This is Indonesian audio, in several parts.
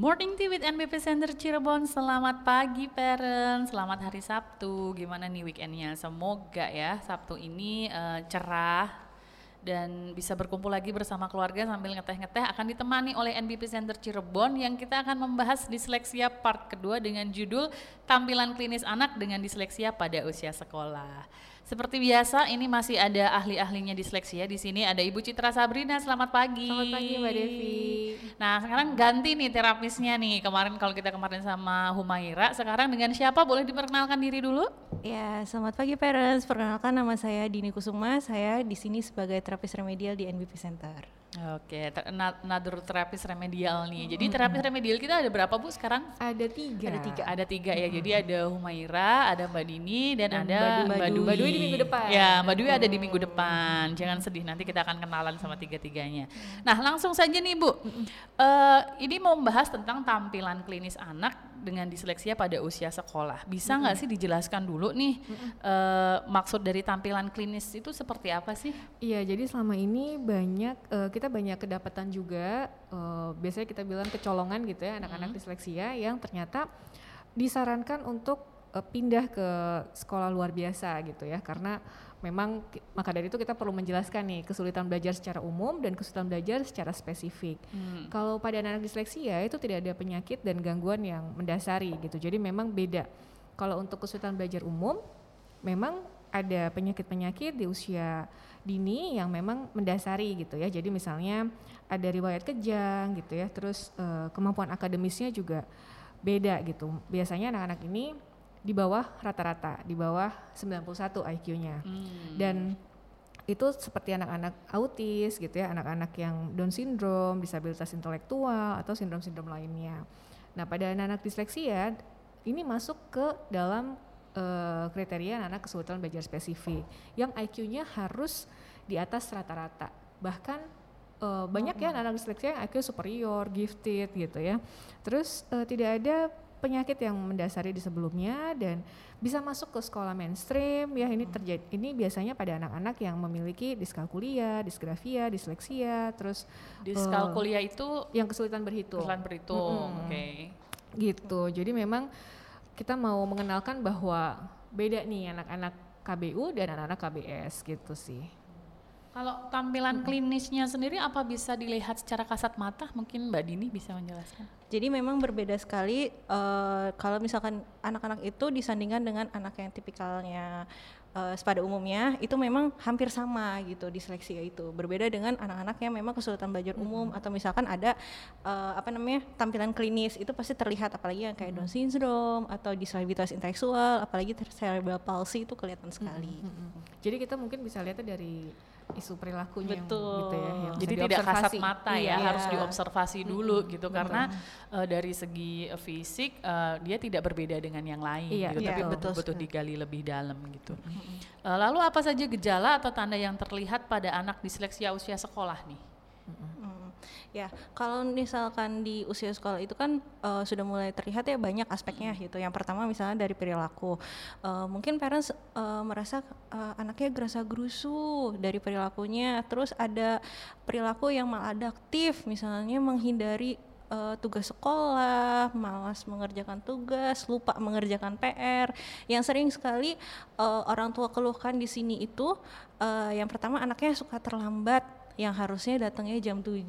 Morning Tea with NBP Center Cirebon. Selamat pagi parents, selamat hari Sabtu. Gimana nih weekendnya? Semoga ya Sabtu ini uh, cerah dan bisa berkumpul lagi bersama keluarga sambil ngeteh-ngeteh akan ditemani oleh NBP Center Cirebon yang kita akan membahas disleksia part kedua dengan judul tampilan klinis anak dengan disleksia pada usia sekolah. Seperti biasa, ini masih ada ahli-ahlinya disleksia di sini. Ada Ibu Citra Sabrina. Selamat pagi. Selamat pagi Mbak Devi. Nah, sekarang ganti nih terapisnya nih. Kemarin kalau kita kemarin sama Humaira, sekarang dengan siapa? Boleh diperkenalkan diri dulu? Ya, selamat pagi parents. Perkenalkan nama saya Dini Kusuma. Saya di sini sebagai terapis remedial di NBP Center. Oke, another terapis remedial nih. Jadi terapis remedial kita ada berapa bu sekarang? Ada tiga. Ada tiga. Ada tiga ya. Jadi ada Humaira, ada Mbak Dini, dan, dan ada Mbak Dwi. Mbak Dwi di minggu depan. Ya, Mbak Dwi ada di minggu depan. Jangan sedih, nanti kita akan kenalan sama tiga-tiganya. Nah, langsung saja nih bu. Uh, ini mau membahas tentang tampilan klinis anak dengan disleksia pada usia sekolah. Bisa nggak sih dijelaskan dulu nih uh, maksud dari tampilan klinis itu seperti apa sih? Iya, jadi selama ini banyak uh, kita banyak kedapatan juga uh, biasanya kita bilang kecolongan gitu ya anak-anak hmm. disleksia yang ternyata disarankan untuk uh, pindah ke sekolah luar biasa gitu ya karena memang maka dari itu kita perlu menjelaskan nih kesulitan belajar secara umum dan kesulitan belajar secara spesifik. Hmm. Kalau pada anak-anak disleksia itu tidak ada penyakit dan gangguan yang mendasari gitu. Jadi memang beda. Kalau untuk kesulitan belajar umum memang ada penyakit-penyakit di usia dini yang memang mendasari gitu ya. Jadi misalnya ada riwayat kejang gitu ya, terus uh, kemampuan akademisnya juga beda gitu. Biasanya anak-anak ini di bawah rata-rata, di bawah 91 IQ-nya. Hmm. Dan itu seperti anak-anak autis gitu ya, anak-anak yang Down syndrome, disabilitas intelektual atau sindrom-sindrom lainnya. Nah, pada anak-anak disleksia ini masuk ke dalam uh, kriteria anak kesulitan belajar spesifik yang IQ-nya harus di atas rata-rata. Bahkan uh, banyak ya anak disleksia yang IQ superior, gifted gitu ya. Terus uh, tidak ada penyakit yang mendasari di sebelumnya dan bisa masuk ke sekolah mainstream ya ini terjadi ini biasanya pada anak-anak yang memiliki diskalkulia, disgrafia, disleksia, terus diskalkulia uh, itu yang kesulitan berhitung. Kesulitan berhitung. Mm -hmm. Oke. Okay. Gitu. Jadi memang kita mau mengenalkan bahwa beda nih anak-anak KBU dan anak-anak KBS gitu sih. Kalau tampilan klinisnya sendiri apa bisa dilihat secara kasat mata? Mungkin Mbak Dini bisa menjelaskan. Jadi memang berbeda sekali uh, kalau misalkan anak-anak itu disandingkan dengan anak yang tipikalnya uh, pada umumnya itu memang hampir sama gitu disleksia itu berbeda dengan anak-anak yang memang kesulitan belajar umum hmm. atau misalkan ada uh, apa namanya tampilan klinis itu pasti terlihat apalagi yang kayak hmm. Down syndrome atau disabilitas intelektual apalagi cerebral palsy itu kelihatan sekali. Hmm. Hmm. Jadi kita mungkin bisa lihatnya dari isu perilakunya Betul. yang gitu ya yang jadi tidak kasat mata ya iya. harus diobservasi dulu hmm. gitu betul. karena uh, dari segi fisik uh, dia tidak berbeda dengan yang lain iya, gitu iya, tapi betul-betul digali lebih dalam gitu hmm. uh, lalu apa saja gejala atau tanda yang terlihat pada anak disleksia usia sekolah nih. Ya, kalau misalkan di usia sekolah itu kan uh, sudah mulai terlihat ya banyak aspeknya gitu. Yang pertama misalnya dari perilaku. Uh, mungkin parents uh, merasa uh, anaknya gerasa gerusu dari perilakunya. Terus ada perilaku yang maladaptif, misalnya menghindari uh, tugas sekolah, malas mengerjakan tugas, lupa mengerjakan PR. Yang sering sekali uh, orang tua keluhkan di sini itu uh, yang pertama anaknya suka terlambat yang harusnya datangnya jam 7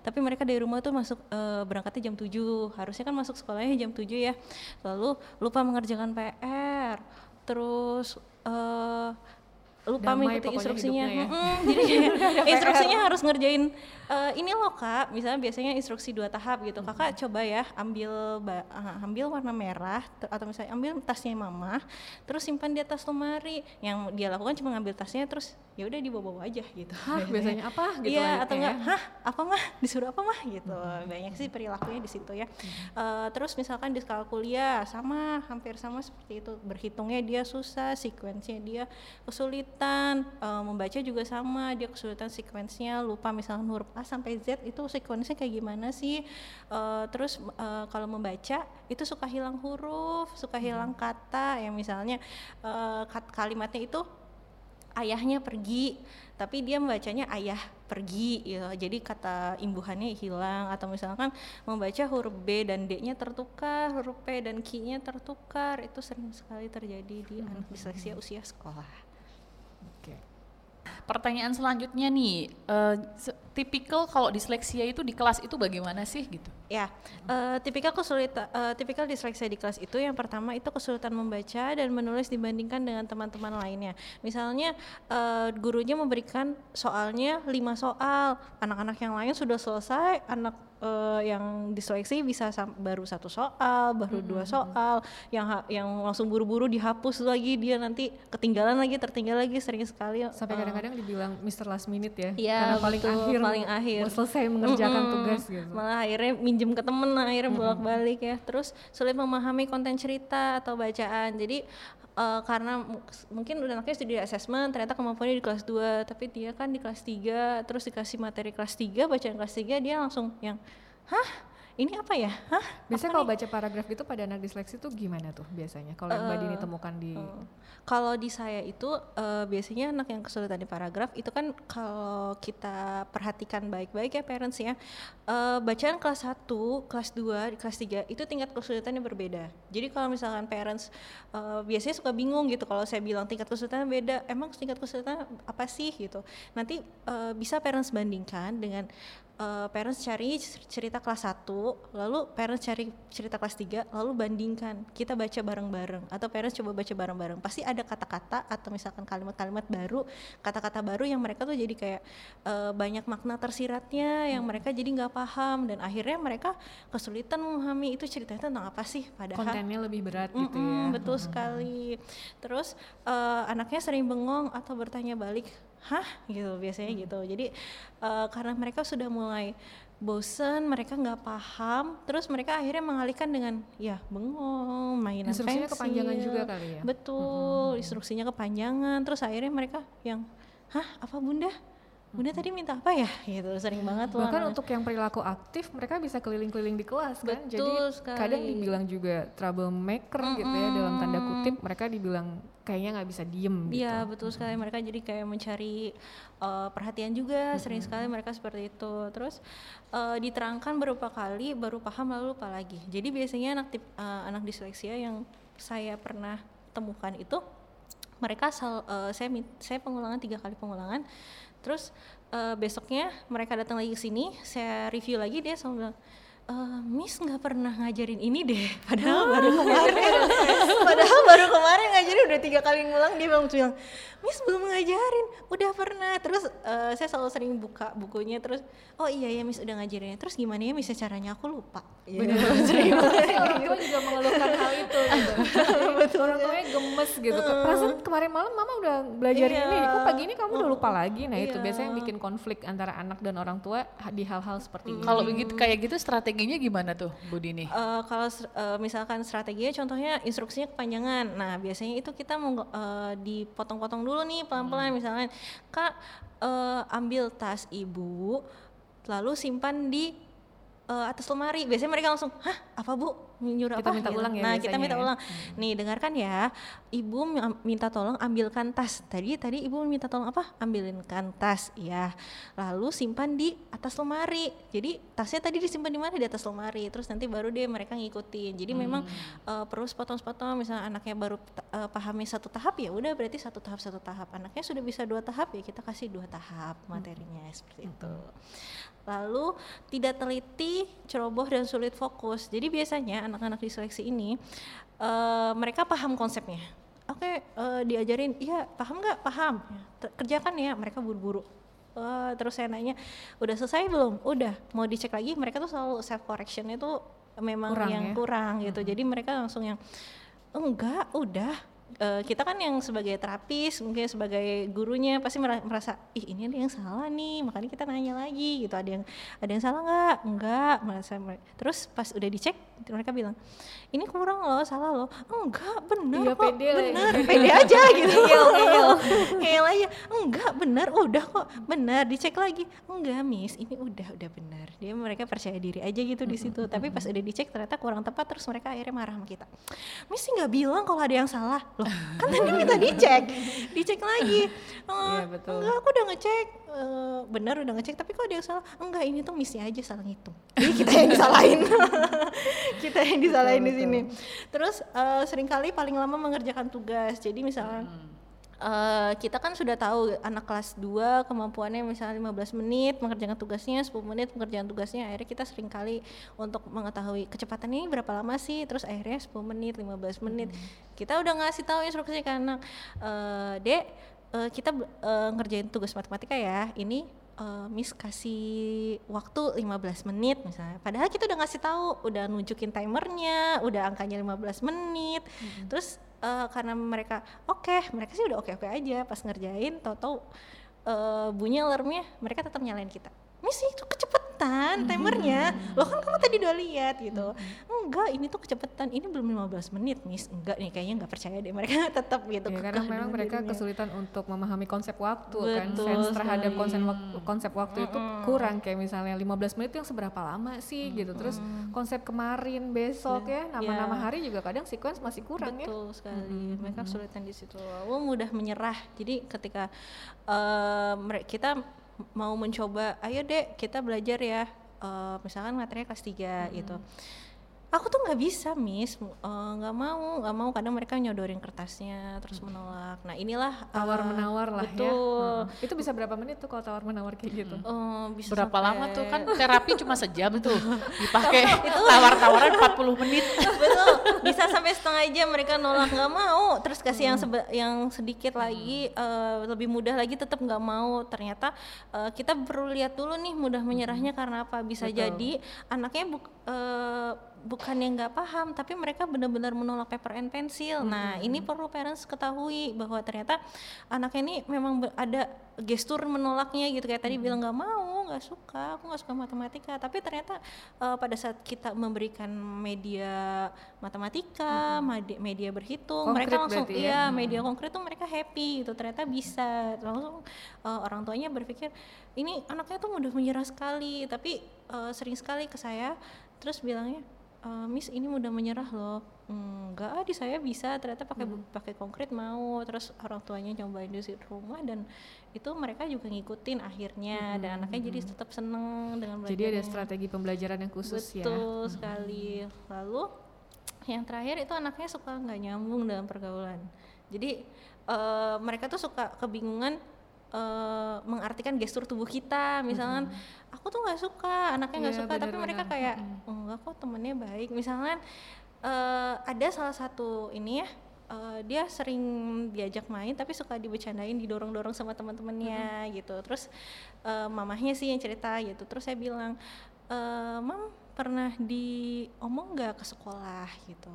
tapi mereka dari rumah tuh masuk uh, berangkatnya jam 7 harusnya kan masuk sekolahnya jam 7 ya. Lalu lupa mengerjakan PR terus uh, lupa Damai mengikuti instruksinya. Ya. Hmm, jadi instruksinya harus ngerjain uh, ini loh kak. Misalnya biasanya instruksi dua tahap gitu. Kakak hmm. coba ya ambil uh, ambil warna merah atau misalnya ambil tasnya mama, terus simpan di atas lemari. Yang dia lakukan cuma ngambil tasnya terus ya udah dibawa-bawa aja gitu. Hah, biasanya apa gitu Iya, atau enggak, hah, apa mah? Disuruh apa mah gitu. Hmm. Banyak sih perilakunya di situ ya. Hmm. Uh, terus misalkan di kalkulia sama hampir sama seperti itu. Berhitungnya dia susah, sekuensinya dia kesulitan kesulitan uh, membaca juga sama dia kesulitan sequence-nya lupa misalnya huruf A sampai Z itu sequence-nya kayak gimana sih uh, terus uh, kalau membaca itu suka hilang huruf suka hilang hmm. kata yang misalnya uh, kalimatnya itu ayahnya pergi tapi dia membacanya ayah pergi ya jadi kata imbuhannya hilang atau misalkan membaca huruf B dan D-nya tertukar huruf P dan Q-nya tertukar itu sering sekali terjadi di anak disleksia usia sekolah. Pertanyaan selanjutnya nih, se- tipikal kalau disleksia itu di kelas itu bagaimana sih gitu? Ya, eh, tipikal kesulitan, eh, tipikal disleksia di kelas itu yang pertama itu kesulitan membaca dan menulis dibandingkan dengan teman-teman lainnya. Misalnya eh, gurunya memberikan soalnya lima soal, anak-anak yang lain sudah selesai, anak eh, yang diseleksi bisa sam- baru satu soal, baru dua soal, yang ha- yang langsung buru-buru dihapus lagi dia nanti ketinggalan lagi, tertinggal lagi sering sekali. Sampai eh, kadang-kadang dibilang Mr. Last Minute ya. Iya, Karena paling betul, akhir paling akhir. mau selesai mengerjakan Mm-mm. tugas gitu. Malah akhirnya minjem ke temen, akhirnya bolak-balik ya. Terus sulit memahami konten cerita atau bacaan. Jadi eh, karena mu- mungkin udah anaknya studi assessment, ternyata kemampuannya di kelas 2, tapi dia kan di kelas 3, terus dikasih materi kelas 3, bacaan kelas 3 dia langsung yang hah? Ini apa ya? Hah? Biasanya kalau nih?" baca paragraf itu pada anak disleksi tuh gimana tuh biasanya? Kalau yang Mbak Dini temukan di Oh. Kalau di saya itu eh, biasanya anak yang kesulitan di paragraf itu kan kalau kita perhatikan baik-baik ya parents ya eh, bacaan kelas 1, kelas 2, di kelas 3 itu tingkat kesulitannya berbeda. Jadi kalau misalkan parents eh, biasanya suka bingung gitu kalau saya bilang tingkat kesulitannya beda, emang tingkat kesulitan apa sih gitu. Nanti eh, bisa parents bandingkan dengan eh, parents cari cerita kelas 1, lalu parents cari cerita kelas 3, lalu bandingkan. Kita baca bareng-bareng atau parents coba baca bareng-bareng. Pasti ada kata-kata atau misalkan kalimat-kalimat baru, kata-kata baru yang mereka tuh jadi kayak eh, banyak makna tersiratnya yang mereka jadi nggak paham dan akhirnya mereka kesulitan memahami itu ceritanya tentang apa sih padahal kontennya lebih berat gitu Mm-mm, ya. betul sekali. Terus eh, anaknya sering bengong atau bertanya balik, hah gitu biasanya gitu. Jadi eh, karena mereka sudah mulai bosen, mereka nggak paham, terus mereka akhirnya mengalihkan dengan ya bengong, mainan Instruksinya pensil. kepanjangan juga kali ya. Betul, instruksinya kepanjangan. Terus akhirnya mereka yang, hah apa bunda? Bunda tadi minta apa ya? Gitu sering banget tuh Bahkan anak. untuk yang perilaku aktif mereka bisa keliling-keliling di kelas kan. Jadi Betul sekali. kadang dibilang juga troublemaker gitu ya dalam tanda kutip mereka dibilang kayaknya nggak bisa diem gitu. Iya betul sekali mereka jadi kayak mencari uh, perhatian juga sering sekali mereka seperti itu terus uh, diterangkan beberapa kali baru paham lalu lupa lagi jadi biasanya anak tip- uh, anak disleksia yang saya pernah temukan itu mereka sel- uh, saya saya pengulangan tiga kali pengulangan terus uh, besoknya mereka datang lagi ke sini saya review lagi dia selalu bilang "Eh, Miss nggak pernah ngajarin ini deh, padahal baru kemarin, padahal baru kemarin ngajarin udah tiga kali ngulang dia bilang bilang, Miss belum ngajarin, udah pernah. Terus eh, saya selalu sering buka bukunya terus, oh iya ya Miss udah ngajarinnya. Terus gimana ya Miss caranya aku lupa. Gitu. Sering banget. Orang tua juga mengeluhkan hal itu gitu. orang tuanya gemes gitu. Ke- Perasaan kemarin malam mama udah belajar Iya. ini, kok pagi ini kamu udah lupa lagi. Nah itu Iya. biasanya yang bikin konflik antara anak dan orang tua di hal-hal seperti ini. Kalau begitu kayak gitu strateginya gimana tuh Bu Dini? Eh, kalau eh, misalkan strateginya contohnya instruksinya kepanjangan. Nah, biasanya itu kita mau eh, dipotong-potong dulu nih pelan-pelan. Misalnya Kak eh, ambil tas Ibu lalu simpan di eh, atas lemari. Biasanya mereka langsung, "Hah, apa Bu? Nyuruh Kita apa?" minta Gitu. ulang ya Nah, kita minta ya. ulang. Nih, dengarkan ya. Ibu mi- minta tolong ambilkan tas. Tadi tadi Ibu minta tolong apa? Ambilkan tas. Ya. Lalu simpan di atas lemari. Jadi tasnya tadi disimpan di mana? Di atas lemari. Terus nanti baru deh mereka ngikutin. Jadi memang eh, perlu sepotong-sepotong. Misalnya anaknya baru eh, pahami satu tahap ya udah berarti satu tahap satu tahap. Anaknya sudah bisa dua tahap ya kita kasih dua tahap materinya seperti itu. Lalu tidak teliti, ceroboh dan sulit fokus. Jadi biasanya anak-anak diseleksi ini eh, mereka paham konsepnya. Oke, eh, diajarin, iya paham nggak? Paham. Ya, ter- kerjakan ya. Mereka buru-buru. Wah, terus saya nanya, udah selesai belum? Udah. Mau dicek lagi? Mereka tuh selalu self correctionnya tuh memang Kurang yang ya? kurang gitu. Jadi mereka langsung yang enggak, udah. Eh, kita kan yang sebagai terapis, mungkin sebagai gurunya pasti mera- merasa ih ini ada yang salah nih, makanya kita nanya lagi gitu. Ada yang ada yang salah nggak? Enggak, merasa terus pas udah dicek mereka bilang ini kurang loh, salah loh. Enggak, benar Iya, kok, pede ya. benar, pede aja gitu. Ngeyel aja, enggak benar, udah kok, benar. Dicek lagi, enggak miss, ini udah udah benar. Dia mereka percaya diri aja gitu di situ. Tapi pas udah dicek ternyata kurang tepat, terus mereka akhirnya marah sama kita. Miss nggak bilang kalau ada yang salah. Loh kan tadi minta dicek. Dicek lagi. Oh, Iya, betul. enggak aku udah ngecek. Eh, benar udah ngecek tapi kok ada yang salah? Enggak ini tuh misi aja salah ngitung. Jadi kita yang disalahin. Kita yang disalahin di sini. terus eh, sering kali paling lama mengerjakan tugas. Jadi misalnya eh, kita kan sudah tahu anak kelas 2 kemampuannya misalnya 15 menit mengerjakan tugasnya 10 menit mengerjakan tugasnya akhirnya kita sering kali untuk mengetahui kecepatan ini berapa lama sih terus akhirnya 10 menit 15 menit. Kita udah ngasih tahu instruksi ke anak eh, dek eh, kita eh, ngerjain tugas matematika ya ini eh, Miss kasih waktu 15 menit misalnya. Padahal kita udah ngasih tahu udah nunjukin timernya udah angkanya 15 menit. Terus eh, karena mereka oke mereka sih udah oke oke aja pas ngerjain tau-tau eh, bunyi alarmnya mereka tetap nyalain kita. Miss itu kecepatan timernya. Loh kan kamu tadi udah lihat gitu. Enggak ini tuh kecepatan. Ini belum 15 menit Miss. Enggak nih kayaknya nggak percaya deh mereka tetap gitu Ya, karena memang mereka dirinya. kesulitan untuk memahami konsep waktu kan. Betul sense terhadap konsep waktu, konsep waktu itu kurang kayak misalnya 15 menit itu yang seberapa lama sih gitu. Terus konsep kemarin besok ya nama-nama Ya. hari juga kadang sequence masih kurang ya. Betul sekali. Mereka kesulitan di situ. Lalu mudah menyerah. Jadi ketika eh, mere- kita mau mencoba, ayo dek kita belajar ya. Eh, misalkan materinya kelas 3 gitu. Aku tuh nggak bisa, Miss. Eh, nggak mau, nggak mau. Kadang mereka nyodorin kertasnya terus menolak. Nah inilah eh, tawar menawar lah ya. betul. Heeh. itu bisa berapa menit tuh kalau tawar menawar kayak gitu? Eh, bisa Berapa sampai- lama tuh? Kan terapi cuma sejam tuh. Dipakai tawar-tawaran 40 menit. betul. Bisa sampai setengah jam mereka nolak nggak mau. Terus kasih yang sebe- yang sedikit lagi eh, lebih mudah lagi tetap nggak mau. Ternyata eh, kita perlu lihat dulu nih mudah menyerahnya karena apa. Bisa jadi anaknya buk, eh, bukan yang nggak paham tapi mereka benar-benar menolak paper and pencil. Nah ini perlu parents ketahui bahwa ternyata anaknya ini memang ada gestur menolaknya gitu. Kayak tadi bilang nggak mau nggak suka aku nggak suka matematika. Tapi ternyata eh, pada saat kita memberikan media matematika madi- media berhitung mereka Konkret langsung berarti ya? iya media konkret tuh mereka happy gitu. Ternyata bisa. Langsung eh, orang tuanya berpikir ini anaknya tuh mudah menyerah sekali tapi eh, sering sekali ke saya. Terus bilangnya "Eh, Miss ini mudah menyerah loh. Enggak ah di saya bisa ternyata pakai pakai konkret mau. Terus orang tuanya cobain di rumah dan itu mereka juga ngikutin akhirnya dan anaknya jadi tetap seneng dengan jadi ada strategi pembelajaran yang khusus ya? Betul sekali. Lalu yang terakhir itu anaknya suka nggak nyambung dalam pergaulan. Jadi eh, mereka tuh suka kebingungan eh, mengartikan gestur tubuh kita. Misalkan aku tuh nggak suka, anaknya nggak Iya, suka, tapi mereka kayak "Oh, enggak kok temennya baik. Misalkan eh, ada salah satu ini ya. eh, dia sering diajak main tapi suka dibecandain didorong-dorong sama teman-temannya gitu. Terus eh, mamahnya sih yang cerita gitu. Terus saya bilang eh mam pernah diomong nggak ke sekolah? gitu.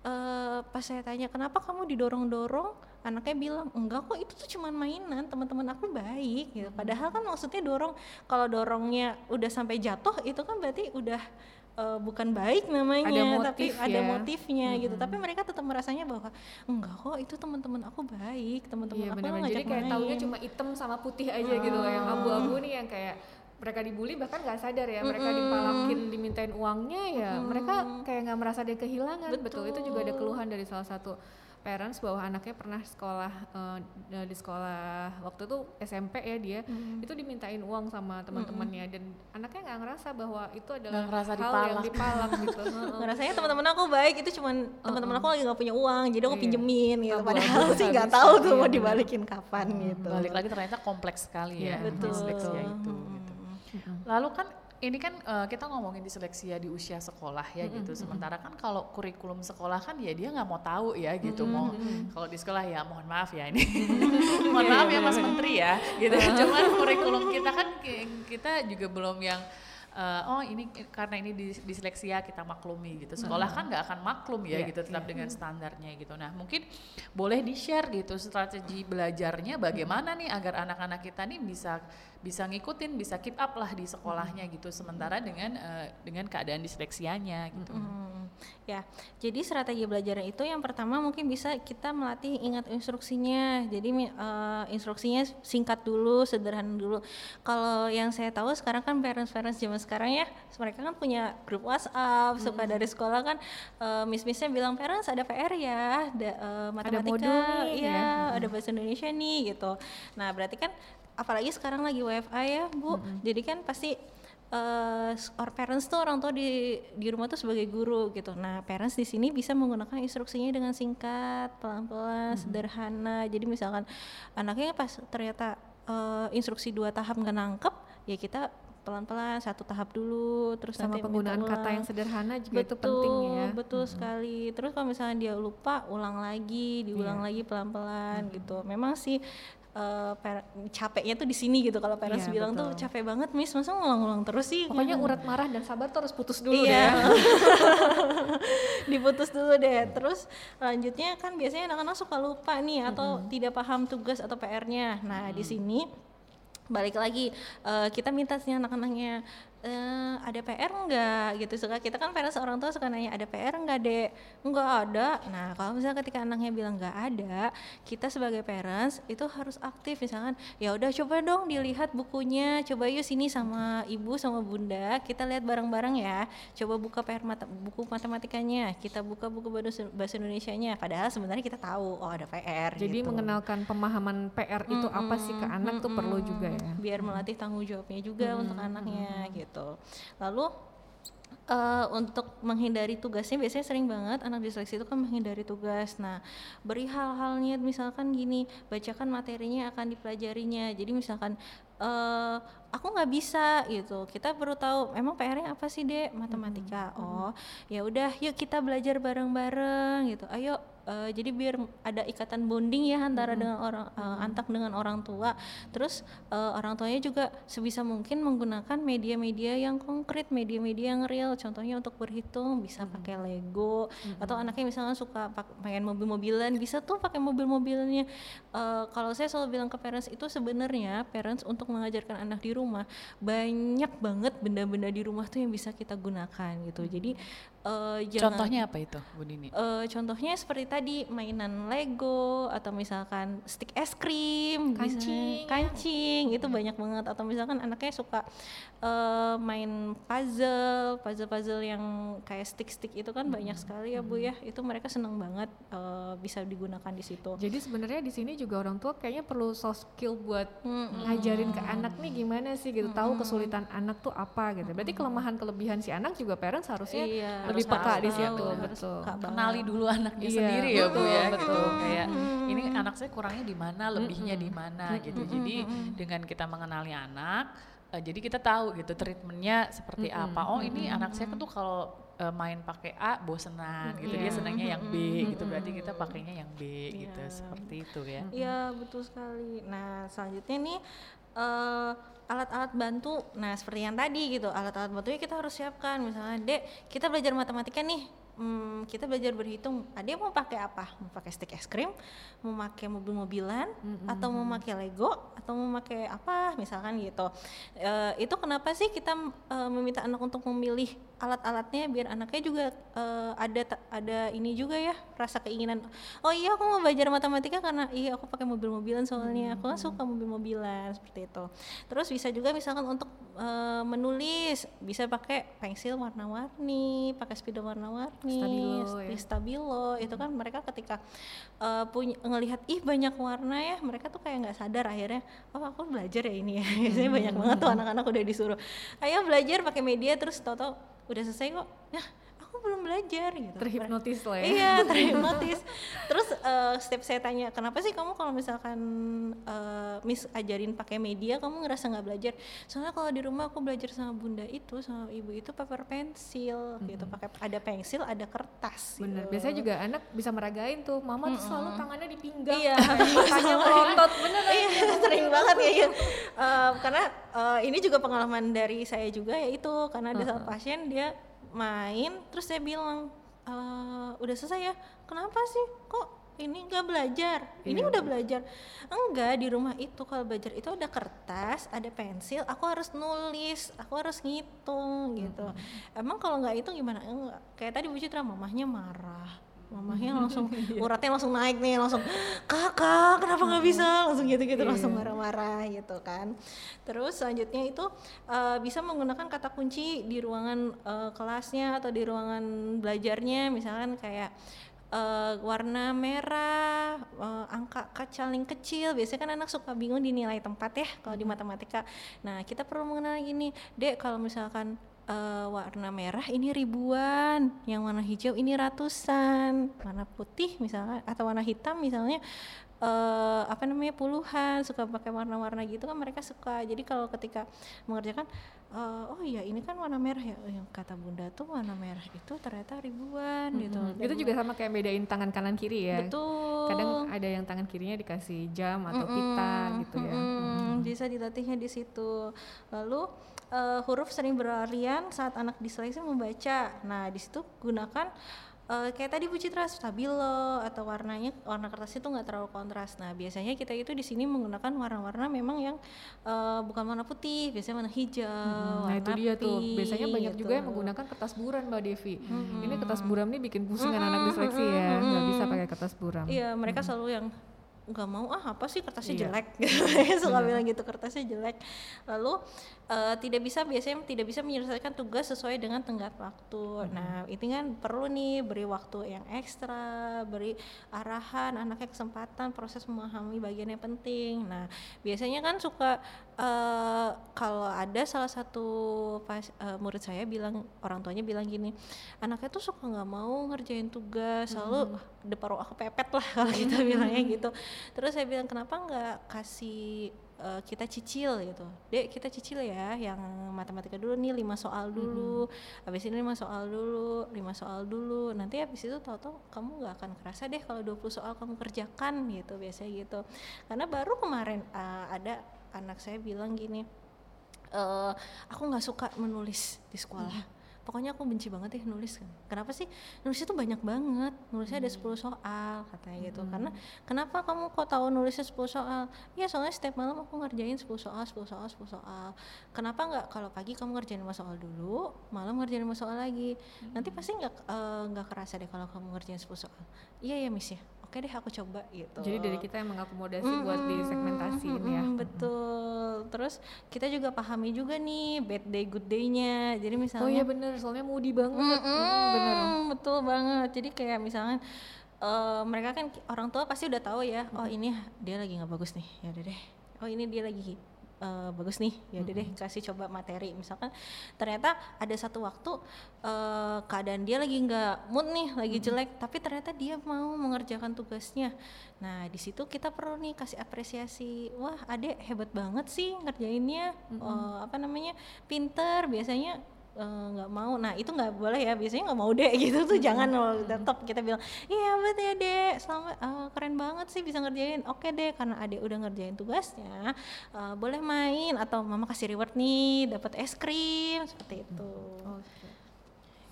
Eh pas saya tanya kenapa kamu didorong-dorong anaknya bilang enggak kok itu tuh cuman mainan teman-teman aku baik gitu padahal kan maksudnya dorong kalau dorongnya udah sampai jatuh itu kan berarti udah eh, bukan baik namanya Ada tapi motif ada ya. motifnya gitu tapi mereka tetap merasanya bahwa enggak kok itu teman-teman aku baik teman-teman Iya aku benar-benar. ngajak Jadi kayak main taunya cuma hitam sama putih aja gitu loh. Yang abu-abu nih yang kayak mereka dibully bahkan nggak sadar ya mereka dipalakin dimintain uangnya ya mereka kayak nggak merasa dia kehilangan betul. itu juga ada keluhan dari salah satu parents bahwa anaknya pernah sekolah eh, di sekolah waktu itu SMP ya dia itu dimintain uang sama teman-temannya dan anaknya nggak ngerasa bahwa itu adalah hal yang dipalak. dipalak gitu ngerasanya teman-teman aku baik itu cuman teman-teman aku lagi nggak punya uang jadi aku Iya. pinjemin gitu padahal sih nggak tahu tuh Iya, mau benar. dibalikin kapan gitu Balik lagi ternyata kompleks sekali ya. Iya, betul itu. Gitu. Lalu kan ini kan eh, kita ngomongin disleksia di usia sekolah ya gitu. Sementara kan kalau kurikulum sekolah kan ya dia nggak mau tahu ya gitu. Mau kalau di sekolah ya mohon maaf ya ini. mohon maaf ya Mas Menteri ya gitu. Cuman kurikulum kita kan ki- kita juga belum yang eh, oh ini karena ini dis- disleksia kita maklumi gitu. Sekolah kan nggak akan maklum ya Iya, gitu tetap dengan standarnya gitu. Nah, mungkin boleh di-share gitu strategi belajarnya bagaimana nih agar anak-anak kita nih bisa bisa ngikutin, bisa keep up lah di sekolahnya gitu. Sementara dengan eh, dengan keadaan disleksianya gitu. Hmm, ya, jadi strategi belajar itu yang pertama mungkin bisa kita melatih ingat instruksinya. Jadi eh, instruksinya singkat dulu, sederhana dulu. Kalau yang saya tahu sekarang kan parents-parents zaman sekarang ya mereka kan punya grup WhatsApp suka dari sekolah kan uh, miss-missnya bilang parents ada PR ya ada uh, matematika modul nih, iya ya. ada bahasa Indonesia nih gitu nah berarti kan apalagi sekarang lagi WFA ya bu jadi kan pasti uh, or parents tuh orang tua di di rumah tuh sebagai guru gitu. Nah, parents di sini bisa menggunakan instruksinya dengan singkat, pelan-pelan, sederhana. Jadi misalkan anaknya pas ternyata uh, instruksi dua tahap nggak nangkep, ya kita pelan-pelan satu tahap dulu, terus sama penggunaan kata yang sederhana juga itu betul, penting ya. Betul sekali. Terus kalau misalnya dia lupa, ulang lagi, diulang Iya. lagi pelan-pelan gitu. Memang sih per- capeknya tuh di sini gitu. Kalau parents Iya, bilang tuh betul. capek banget, Miss, masa ngulang-ulang terus sih? Pokoknya urat marah dan sabar tuh harus putus dulu iya. deh. ya. Diputus dulu deh. Terus lanjutnya kan biasanya anak-anak suka lupa nih atau tidak paham tugas atau PR-nya. Nah, di sini balik lagi eh, kita minta sih anak-anaknya eh, ada PR enggak gitu suka kita kan parents orang tua suka nanya ada PR enggak dek? Enggak ada. Nah kalau misalnya ketika anaknya bilang enggak ada kita sebagai parents itu harus aktif. Misalkan ya udah coba dong dilihat bukunya. Coba yuk sini sama ibu sama bunda. Kita lihat bareng-bareng ya. Coba buka PR mata, buku matematikanya. Kita buka buku bahasa bahasa Indonesia-nya. Padahal sebenarnya kita tahu oh ada PR Jadi gitu. mengenalkan pemahaman PR itu apa sih ke anak tuh perlu juga ya. biar melatih tanggung jawabnya juga untuk anaknya gitu. Lalu eh, untuk menghindari tugasnya biasanya sering banget anak disleksi itu kan menghindari tugas. Nah, beri hal-halnya misalkan gini, bacakan materinya akan dipelajarinya. Jadi misalkan eh aku nggak bisa gitu. Kita perlu tahu emang PR-nya apa sih, Dek? Matematika. Oh, ya udah yuk kita belajar bareng-bareng gitu. Ayo eh, jadi biar ada ikatan bonding ya antara dengan orang eh, antak dengan orang tua. Terus eh, orang tuanya juga sebisa mungkin menggunakan media-media yang konkret, media-media yang real. Contohnya untuk berhitung bisa pakai Lego atau anaknya misalnya suka pengen mobil-mobilan bisa tuh pakai mobil-mobilnya. Eh, kalau saya selalu bilang ke parents itu sebenarnya parents untuk mengajarkan anak di rumah banyak banget benda-benda di rumah tuh yang bisa kita gunakan gitu. Jadi eh, jangan Contohnya apa itu, Bu Nini? Eh, contohnya seperti tadi mainan Lego atau misalkan stick es krim, bisa- Kancing. kancing itu banyak banget atau misalkan anaknya suka eh, main puzzle, puzzle-puzzle yang kayak stick-stick itu kan banyak sekali ya Bu ya. Itu mereka senang banget eh, bisa digunakan di situ. Jadi sebenarnya di sini juga orang tua kayaknya perlu soft skill buat Mm-mm. ngajarin ke anak nih gimana sih gitu, tahu kesulitan anak tuh apa gitu. Berarti kelemahan kelebihan si anak juga parents harusnya Iya, lebih harus peka di situ, betul. kenali dulu anaknya Iya, sendiri ya bu ya betul, gitu kayak ini anak saya kurangnya di mana lebihnya di mana gitu jadi dengan kita mengenali anak eh, jadi kita tahu gitu treatmentnya seperti apa oh ini anak saya tuh kalau eh, main pakai A bosenan gitu dia Iya. senangnya yang B gitu berarti kita pakainya yang B gitu Iya. seperti itu ya Iya betul sekali. Nah selanjutnya nih eh, alat-alat bantu. Nah seperti yang tadi gitu alat-alat bantunya kita harus siapkan. Misalnya dek kita belajar matematika nih. Hmm, kita belajar berhitung. Adik mau pakai apa? Mau pakai stick es krim? Mau pakai mobil-mobilan? Atau mau pakai Lego? Atau mau pakai apa? Misalkan gitu. Eh, itu kenapa sih kita eh, meminta anak untuk memilih alat-alatnya biar anaknya juga eh, ada ada ini juga ya rasa keinginan. Oh iya aku mau belajar matematika karena iya aku pakai mobil-mobilan soalnya aku kan suka mobil-mobilan seperti itu. Terus bisa juga misalkan untuk eh, menulis bisa pakai pensil warna-warni, pakai spidol warna-warni, Stabilo, ya. stabilo itu kan mereka ketika eh, punya ngelihat ih banyak warna ya mereka tuh kayak nggak sadar akhirnya oh aku belajar ya ini ya biasanya banyak banget tuh anak-anak udah disuruh ayo belajar pakai media terus tau-tau udah selesai kok. Nah belum belajar gitu Terhipnotis lah ya. Iya, terhipnotis. Terus eh, setiap saya tanya, kenapa sih kamu kalau misalkan eh, Miss ajarin pakai media, kamu ngerasa nggak belajar? Soalnya kalau di rumah aku belajar sama bunda itu, sama ibu itu paper pensil gitu, pakai ada pensil, ada kertas. Bener, gitu. biasanya juga anak bisa meragain tuh, mama tuh selalu tangannya di pinggang, Iya. matanya melotot, bener? Iya, sering banget ya. iya. Eh, karena eh, ini juga pengalaman dari saya juga ya itu karena ada satu pasien dia main terus saya bilang "Eh, udah selesai ya. Kenapa sih kok ini nggak belajar? Ini udah belajar. Enggak, di rumah itu kalau belajar itu ada kertas, ada pensil, aku harus nulis, aku harus ngitung gitu. Emang kalau nggak itu gimana? Enggak. Kayak tadi Bu Citra mamahnya marah mamahnya langsung uratnya langsung naik nih langsung kakak kenapa nggak bisa? Langsung gitu gitu langsung marah-marah gitu kan. Terus selanjutnya itu uh, bisa menggunakan kata kunci di ruangan uh, kelasnya atau di ruangan belajarnya. Misalkan kayak uh, warna merah, uh, angka kacaling kecil. Biasanya kan anak suka bingung dinilai tempat ya kalau di matematika. Nah, kita perlu mengenal gini, Dek, kalau misalkan uh, warna merah ini ribuan, yang warna hijau ini ratusan, warna putih misalnya atau warna hitam misalnya uh, apa namanya puluhan suka pakai warna-warna gitu kan mereka suka. Jadi kalau ketika mengerjakan uh, oh iya ini kan warna merah ya oh, yang kata bunda tuh warna merah itu ternyata ribuan hmm, gitu itu juga sama kayak bedain tangan kanan kiri ya. Betul. Kadang ada yang tangan kirinya dikasih jam atau mm -mm, pita gitu ya. Mm -mm, bisa dilatihnya di situ. Lalu uh, huruf sering berlarian saat anak diseleksi membaca nah di situ gunakan uh, kayak tadi Bu Citra stabilo atau warnanya warna kertasnya tuh nggak terlalu kontras. Nah biasanya kita itu di sini menggunakan warna-warna memang yang uh, bukan warna putih, biasanya warna hijau. Hmm, nah itu dia tuh. Biasanya banyak gitu. juga yang menggunakan kertas buram Mbak Devi. Hmm. Ini kertas buram nih bikin pusing hmm. anak disleksi ya, nggak bisa pakai kertas buram. Iya mereka hmm. selalu yang nggak mau ah apa sih kertasnya iya. jelek gitu suka iya. bilang gitu kertasnya jelek lalu uh, tidak bisa biasanya tidak bisa menyelesaikan tugas sesuai dengan tenggat waktu hmm. nah itu kan perlu nih beri waktu yang ekstra beri arahan anaknya kesempatan proses memahami bagian yang penting nah biasanya kan suka uh, kalau ada salah satu pas uh, murid saya bilang orang tuanya bilang gini anaknya tuh suka nggak mau ngerjain tugas selalu hmm. depan aku pepet lah kalau kita bilangnya gitu terus saya bilang kenapa nggak kasih uh, kita cicil gitu. Dek kita cicil ya yang matematika dulu nih lima soal dulu. Hmm. habis ini lima soal dulu lima soal dulu. Nanti habis itu tahu-tahu kamu nggak akan kerasa deh kalau 20 soal kamu kerjakan gitu biasanya gitu. Karena baru kemarin uh, ada anak saya bilang gini e, aku nggak suka menulis di sekolah. Hmm. Pokoknya aku benci banget ya nulis kan. Kenapa sih? Nulisnya tuh banyak banget. Nulisnya hmm. ada 10 soal katanya gitu. Hmm. karena kenapa kamu kok tahu nulisnya 10 soal? Ya soalnya setiap malam aku ngerjain 10 soal 10 soal 10 soal. Kenapa nggak kalau pagi kamu ngerjain 5 soal dulu malam ngerjain 5 soal lagi? Hmm. nanti pasti nggak eh, nggak uh, kerasa deh kalau kamu ngerjain 10 soal. Iya ya miss ya oke deh aku coba gitu. Jadi dari kita yang mengakomodasi mm -hmm. buat di segmentasi mm -hmm. ya. Betul. Terus kita juga pahami juga nih bad day good day-nya. Jadi misalnya Oh iya bener, soalnya moody banget. Mm -hmm, mm, bener. Betul banget. Jadi kayak misalnya uh, mereka kan orang tua pasti udah tahu ya, oh ini dia lagi nggak bagus nih. Ya deh. Oh ini dia lagi uh, bagus nih ya udah deh kasih coba materi. Misalkan ternyata ada satu waktu uh, keadaan dia lagi nggak mood nih lagi jelek tapi ternyata dia mau mengerjakan tugasnya. Nah di situ kita perlu nih kasih apresiasi wah adek hebat banget sih ngerjainnya. Uh, apa namanya pinter. Biasanya nggak uh, mau. Nah itu nggak boleh ya. Biasanya nggak mau deh gitu tuh. Jangan loh tetap kita bilang iya betul ya dek. Selamat uh, keren banget sih bisa ngerjain. Oke deh karena adek udah ngerjain tugasnya uh, boleh main atau mama kasih reward nih dapat es krim seperti itu. Okay.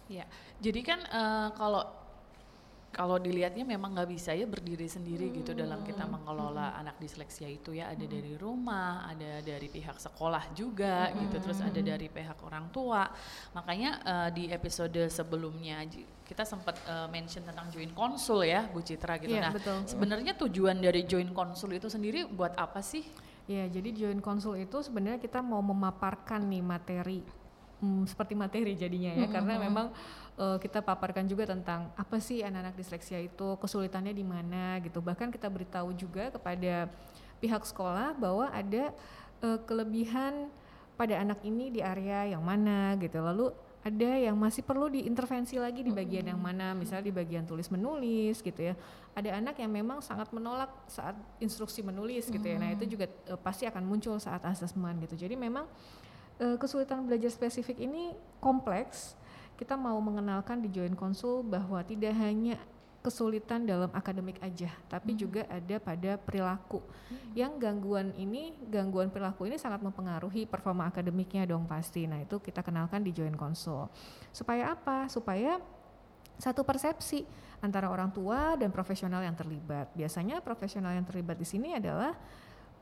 ya jadi kan uh, kalau kalau dilihatnya memang nggak bisa ya berdiri sendiri hmm. gitu dalam kita mengelola hmm. anak disleksia itu ya ada hmm. dari rumah, ada dari pihak sekolah juga hmm. gitu, terus ada dari pihak orang tua. Makanya uh, di episode sebelumnya kita sempat uh, mention tentang join konsul ya Bu Citra gitu. Yeah, nah, sebenarnya tujuan dari join konsul itu sendiri buat apa sih? Ya, jadi join konsul itu sebenarnya kita mau memaparkan nih materi hmm, seperti materi jadinya ya, -hmm. karena memang uh, kita paparkan juga tentang apa sih anak-anak disleksia itu kesulitannya di mana gitu. Bahkan kita beritahu juga kepada pihak sekolah bahwa ada uh, kelebihan pada anak ini di area yang mana gitu. Lalu ada yang masih perlu diintervensi lagi di bagian yang mana misalnya di bagian tulis menulis gitu ya. Ada anak yang memang sangat menolak saat instruksi menulis gitu ya. Nah itu juga uh, pasti akan muncul saat asesmen gitu. Jadi memang uh, kesulitan belajar spesifik ini kompleks kita mau mengenalkan di Join Konsul bahwa tidak hanya kesulitan dalam akademik aja, tapi hmm. juga ada pada perilaku. Hmm. Yang gangguan ini, gangguan perilaku ini sangat mempengaruhi performa akademiknya dong pasti. Nah, itu kita kenalkan di Join Konsul. Supaya apa? Supaya satu persepsi antara orang tua dan profesional yang terlibat. Biasanya profesional yang terlibat di sini adalah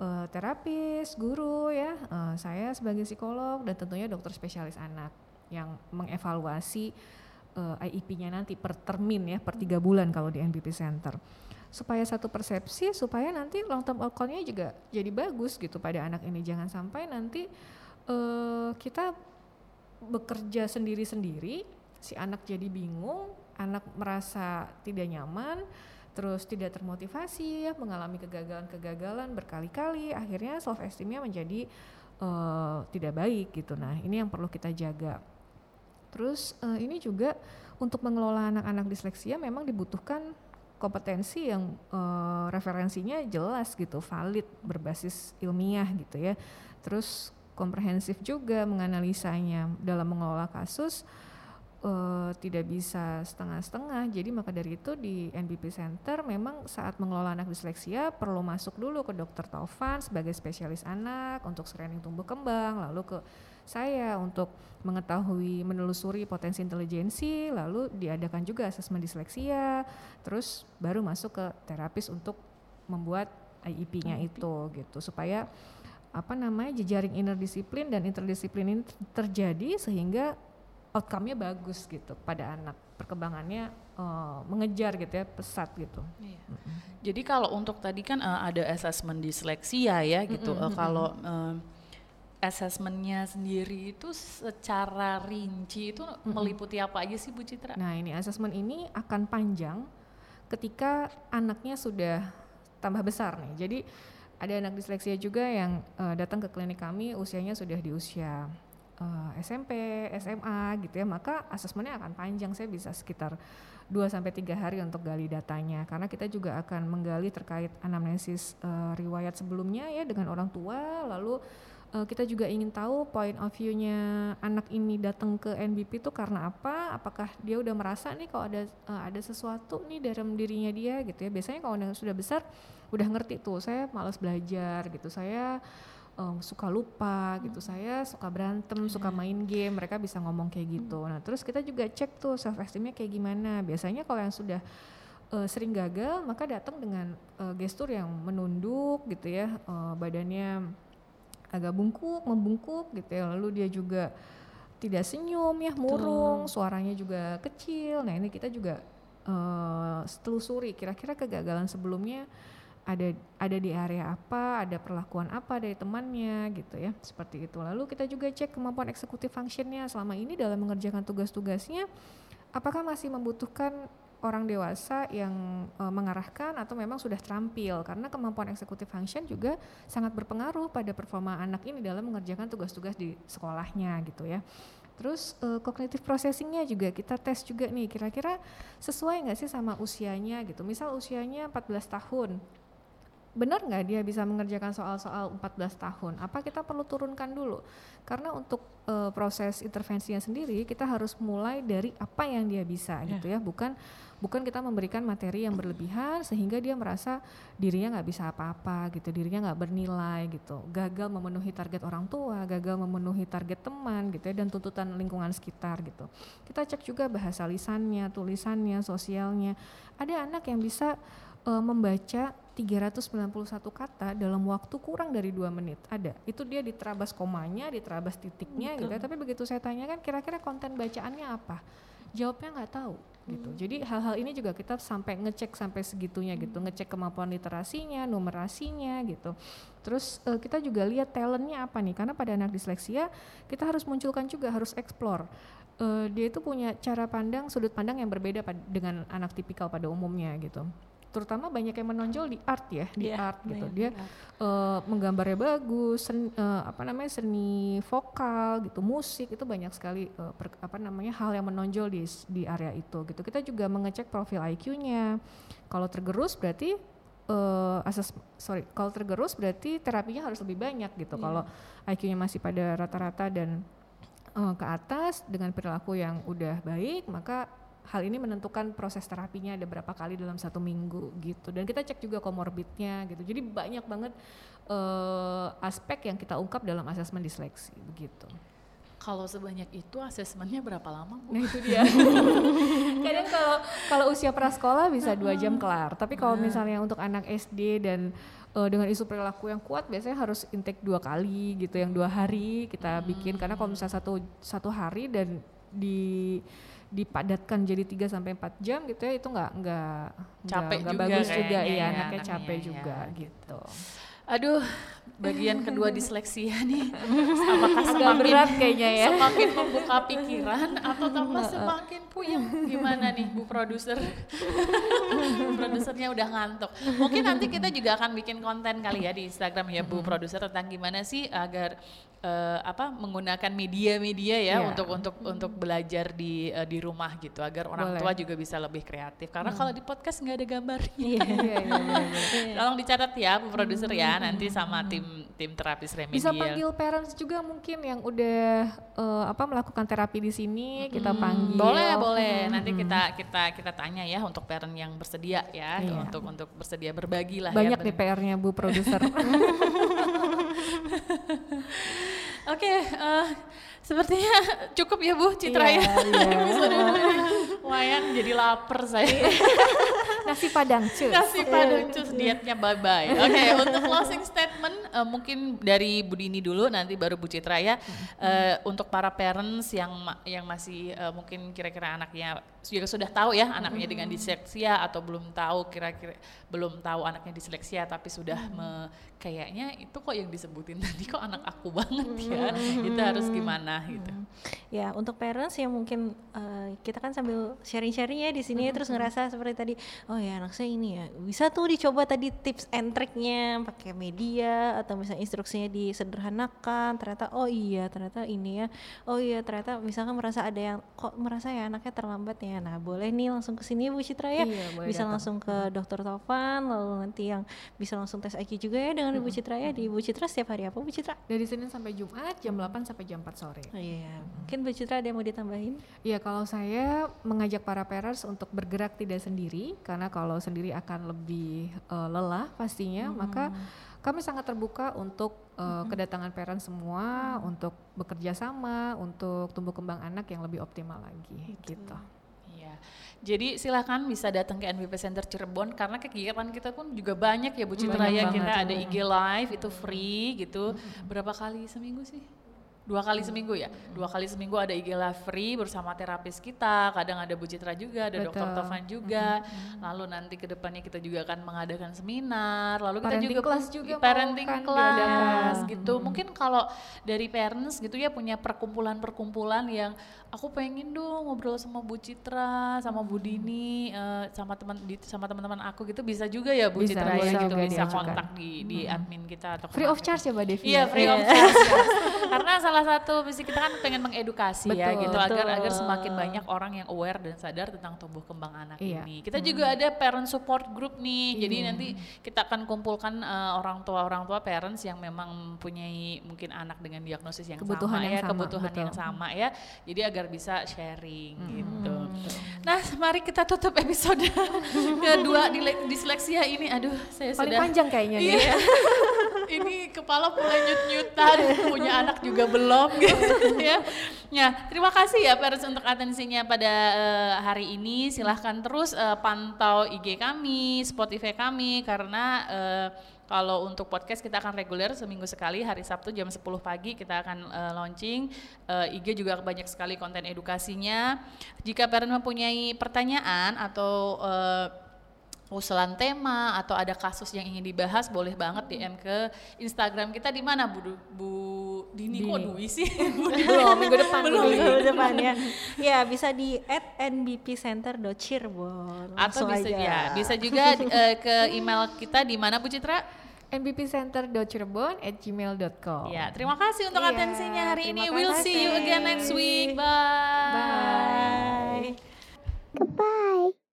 uh, terapis, guru ya, uh, saya sebagai psikolog dan tentunya dokter spesialis anak yang mengevaluasi uh, IEP-nya nanti per termin ya per tiga bulan kalau di NBP Center. Supaya satu persepsi supaya nanti long term outcome-nya juga jadi bagus gitu pada anak ini. Jangan sampai nanti uh, kita bekerja sendiri-sendiri si anak jadi bingung anak merasa tidak nyaman terus tidak termotivasi mengalami kegagalan-kegagalan berkali-kali akhirnya self esteemnya menjadi uh, tidak baik gitu. Nah ini yang perlu kita jaga. Terus uh, ini juga untuk mengelola anak-anak disleksia memang dibutuhkan kompetensi yang uh, referensinya jelas gitu, valid, berbasis ilmiah gitu ya. Terus komprehensif juga menganalisanya. Dalam mengelola kasus uh, tidak bisa setengah-setengah. Jadi maka dari itu di NBP Center memang saat mengelola anak disleksia perlu masuk dulu ke dokter Taufan sebagai spesialis anak untuk screening tumbuh kembang, lalu ke saya untuk mengetahui menelusuri potensi intelijensi lalu diadakan juga asesmen disleksia terus baru masuk ke terapis untuk membuat IEP-nya itu gitu. Supaya apa namanya jejaring interdisiplin dan interdisiplin ini terjadi sehingga outcome-nya bagus gitu pada anak perkembangannya uh, mengejar gitu ya pesat gitu. Iya. Mm -hmm. Jadi kalau untuk tadi kan uh, ada asesmen disleksia ya gitu. Mm -hmm. uh, kalau uh, assessmentnya sendiri itu secara rinci itu mm-hmm. meliputi apa aja sih Bu Citra? Nah ini assessment ini akan panjang ketika anaknya sudah tambah besar nih. Jadi ada anak disleksia juga yang uh, datang ke klinik kami usianya sudah di usia uh, eh, SMP, SMA gitu ya. Maka asesmennya akan panjang. Saya bisa sekitar 2 sampai tiga hari untuk gali datanya karena kita juga akan menggali terkait anamnesis uh, riwayat sebelumnya ya dengan orang tua lalu uh, kita juga ingin tahu point of view-nya anak ini datang ke NBP itu karena apa? Apakah dia udah merasa nih kalau ada ada sesuatu nih dalam dirinya dia gitu ya. Biasanya kalau sudah besar udah ngerti tuh, saya malas belajar gitu. Saya um, suka lupa gitu. Hmm. Saya suka berantem, yeah. suka main game. Mereka bisa ngomong kayak gitu. Hmm. Nah, terus kita juga cek tuh self esteemnya kayak gimana. Biasanya kalau yang sudah uh, sering gagal, maka datang dengan uh, gestur yang menunduk gitu ya, uh, badannya agak bungkuk, membungkuk gitu ya. Lalu dia juga tidak senyum ya, murung, Betul. suaranya juga kecil. Nah, ini kita juga uh, telusuri kira-kira kegagalan sebelumnya ada ada di area apa, ada perlakuan apa dari temannya gitu ya, seperti itu. Lalu kita juga cek kemampuan eksekutif functionnya selama ini dalam mengerjakan tugas-tugasnya, apakah masih membutuhkan orang dewasa yang e, mengarahkan atau memang sudah terampil karena kemampuan eksekutif function juga sangat berpengaruh pada performa anak ini dalam mengerjakan tugas-tugas di sekolahnya gitu ya. Terus e, cognitive processingnya juga kita tes juga nih kira-kira sesuai nggak sih sama usianya gitu. Misal usianya 14 tahun, benar nggak dia bisa mengerjakan soal-soal 14 tahun? Apa kita perlu turunkan dulu? Karena untuk uh, proses intervensinya sendiri kita harus mulai dari apa yang dia bisa yeah. gitu ya, bukan bukan kita memberikan materi yang berlebihan sehingga dia merasa dirinya nggak bisa apa-apa gitu, dirinya nggak bernilai gitu, gagal memenuhi target orang tua, gagal memenuhi target teman gitu ya dan tuntutan lingkungan sekitar gitu. Kita cek juga bahasa lisannya, tulisannya, sosialnya. Ada anak yang bisa uh, membaca 391 kata dalam waktu kurang dari dua menit. Ada. Itu dia diterabas komanya diterabas titiknya gitu ya. tapi begitu saya tanyakan kira-kira konten bacaannya apa? Jawabnya nggak tahu gitu. Hmm. jadi hal-hal ini juga kita sampai ngecek sampai segitunya gitu. Hmm. ngecek kemampuan literasinya numerasinya gitu. Terus uh, kita juga lihat talentnya apa nih? Karena pada anak disleksia kita harus munculkan juga harus explore. Uh, dia itu punya cara pandang sudut pandang yang berbeda dengan anak tipikal pada umumnya gitu terutama banyak yang menonjol di art ya di yeah, art gitu. dia uh, menggambarnya bagus sen, uh, apa namanya seni vokal gitu musik itu banyak sekali uh, per, apa namanya hal yang menonjol di di area itu gitu. Kita juga mengecek profil IQ-nya kalau tergerus berarti uh, asas sorry kalau tergerus berarti terapinya harus lebih banyak gitu. Yeah. kalau IQ-nya masih pada rata-rata dan uh, ke atas dengan perilaku yang udah baik maka hal ini menentukan proses terapinya ada berapa kali dalam satu minggu gitu dan kita cek juga komorbidnya gitu jadi banyak banget uh, aspek yang kita ungkap dalam asesmen disleksi begitu kalau sebanyak itu asesmennya berapa lama Bu? Nah itu dia. Kadang kalau kalau usia prasekolah bisa dua jam kelar. Tapi kalau nah. misalnya untuk anak SD dan uh, dengan isu perilaku yang kuat biasanya harus intake dua kali gitu, yang dua hari kita bikin. Karena kalau misalnya satu satu hari dan di dipadatkan jadi 3 sampai 4 jam gitu ya itu nggak nggak Capek nggak juga bagus juga iya ya anaknya anaknya capek ya, juga gitu. gitu. Aduh, bagian kedua disleksia nih. Apakah Agak semakin berat kayaknya ya. semakin membuka pikiran atau tambah semakin puyeng? Gimana nih Bu produser? Bu produsernya udah ngantuk. Mungkin nanti kita juga akan bikin konten kali ya di Instagram ya Bu produser tentang gimana sih agar eh, apa menggunakan media-media ya Iya. untuk untuk untuk belajar di eh, di rumah gitu agar orang Boleh. tua juga bisa lebih kreatif. Karena kalau di podcast nggak ada gambarnya. Iya, iya, iya, iya. Tolong dicatat ya Bu produser ya nanti sama tim tim terapis remedial. Bisa panggil parents juga mungkin yang udah eh, apa melakukan terapi di sini kita panggil. Boleh, boleh. Nanti kita kita kita tanya ya untuk parent yang bersedia ya Iya. untuk untuk bersedia berbagi lah Banyak ya. nih PR-nya Bu produser. Oke, eh, sepertinya cukup ya Bu Citra Iya, ya. iya. Ini. Lumayan jadi lapar saya. Nasi padang cus. Nasi padang cus dietnya bye bye. Oke, untuk closing statement eh, mungkin dari Bu Dini dulu nanti baru Bu Citra ya. Eh, untuk para parents yang ma- yang masih eh, mungkin kira-kira anaknya juga sudah tahu ya anaknya dengan disleksia atau belum tahu kira-kira belum tahu anaknya disleksia tapi sudah me- kayaknya itu kok yang disebutin tadi kok anak aku banget ya. Itu harus gimana gitu. Ya, untuk parents yang mungkin eh, kita kan sambil sharing-sharing ya di sini terus ngerasa seperti tadi, oh ya anak saya ini ya bisa tuh dicoba tadi tips and triknya pakai media atau misalnya instruksinya disederhanakan. Ternyata oh iya ternyata ini ya, oh iya ternyata misalkan merasa ada yang kok merasa ya anaknya terlambat ya. Nah boleh nih langsung ke sini Bu Citra ya, Iya, bisa datang. langsung ke Dokter Tovan lalu nanti yang bisa langsung tes IQ juga ya dengan Ibu Citra ya di Ibu Citra setiap hari apa Bu Citra? Dari Senin sampai Jumat jam 8 sampai jam 4 sore. Oh iya, mungkin Bu Citra ada yang mau ditambahin? Iya, kalau saya mengajak para parents untuk bergerak tidak sendiri, karena kalau sendiri akan lebih eh, lelah pastinya, maka kami sangat terbuka untuk eh, kedatangan parents semua, untuk bekerja sama, untuk tumbuh kembang anak yang lebih optimal lagi, gitu. Iya. Jadi silakan bisa datang ke NBP Center Cirebon karena kegiatan kita pun juga banyak ya Bu Citra ya. Kita banget. ada IG live itu free gitu. Berapa kali seminggu sih? Dua kali seminggu ya. Dua kali seminggu ada IG live free bersama terapis kita. Kadang ada Bu Citra juga, ada. Betul. Tovan juga. Lalu nanti ke depannya kita juga akan mengadakan seminar. Lalu kita Parenting juga class pun- juga parenting kan class diadakan. gitu. Mungkin kalau dari parents gitu ya punya perkumpulan-perkumpulan yang aku pengen dong ngobrol sama Bu Citra, sama Bu Dini, eh, sama teman sama teman-teman aku gitu bisa juga ya Bu Bisa, Citra ya bisa gitu juga bisa kontak di di admin kita atau Free of charge ya Mbak Devi? Iya ya? free of charge. Karena salah satu misi kita kan pengen mengedukasi ya Betul. gitu agar agar Betul. semakin banyak orang yang aware dan sadar tentang tumbuh kembang anak Iya. ini. Kita juga ada parent support group nih. Jadi Iya. nanti kita akan kumpulkan eh, orang tua orang tua parents yang memang mempunyai mungkin anak dengan diagnosis yang Kebutuhan sama yang ya, sama, kebutuhan yang betul. sama ya. Jadi agar bisa sharing gitu. Hmm. Nah, mari kita tutup episode kedua di disleksia ini. Aduh, saya Paling sudah panjang kayaknya nih. Iya. ini kepala mulai nyut-nyutan, punya anak juga belum gitu ya. Ya, terima kasih ya Pers untuk atensinya pada eh, hari ini. Silahkan terus eh, pantau IG kami, Spotify kami karena eh, kalau untuk podcast kita akan reguler seminggu sekali hari Sabtu jam 10 pagi kita akan eh, launching Eh, IG juga banyak sekali konten edukasinya. Jika parent mempunyai pertanyaan atau eh, usulan tema atau ada kasus yang ingin dibahas boleh banget DM ke Instagram kita di mana Bu Bu Dini, kok Dini. Dwi sih Bu Dini. Belum, minggu depan. Belum. Minggu depan ya. Ya bisa di @nbpcenter.cirebon. atau bisa aja. ya bisa juga eh, ke email kita di mana Bu Citra nbpcenter.cirebon at gmail.com. ya terima kasih untuk Iya, atensinya hari ini terima we'll see you kasih. again next week bye Bye. Goodbye.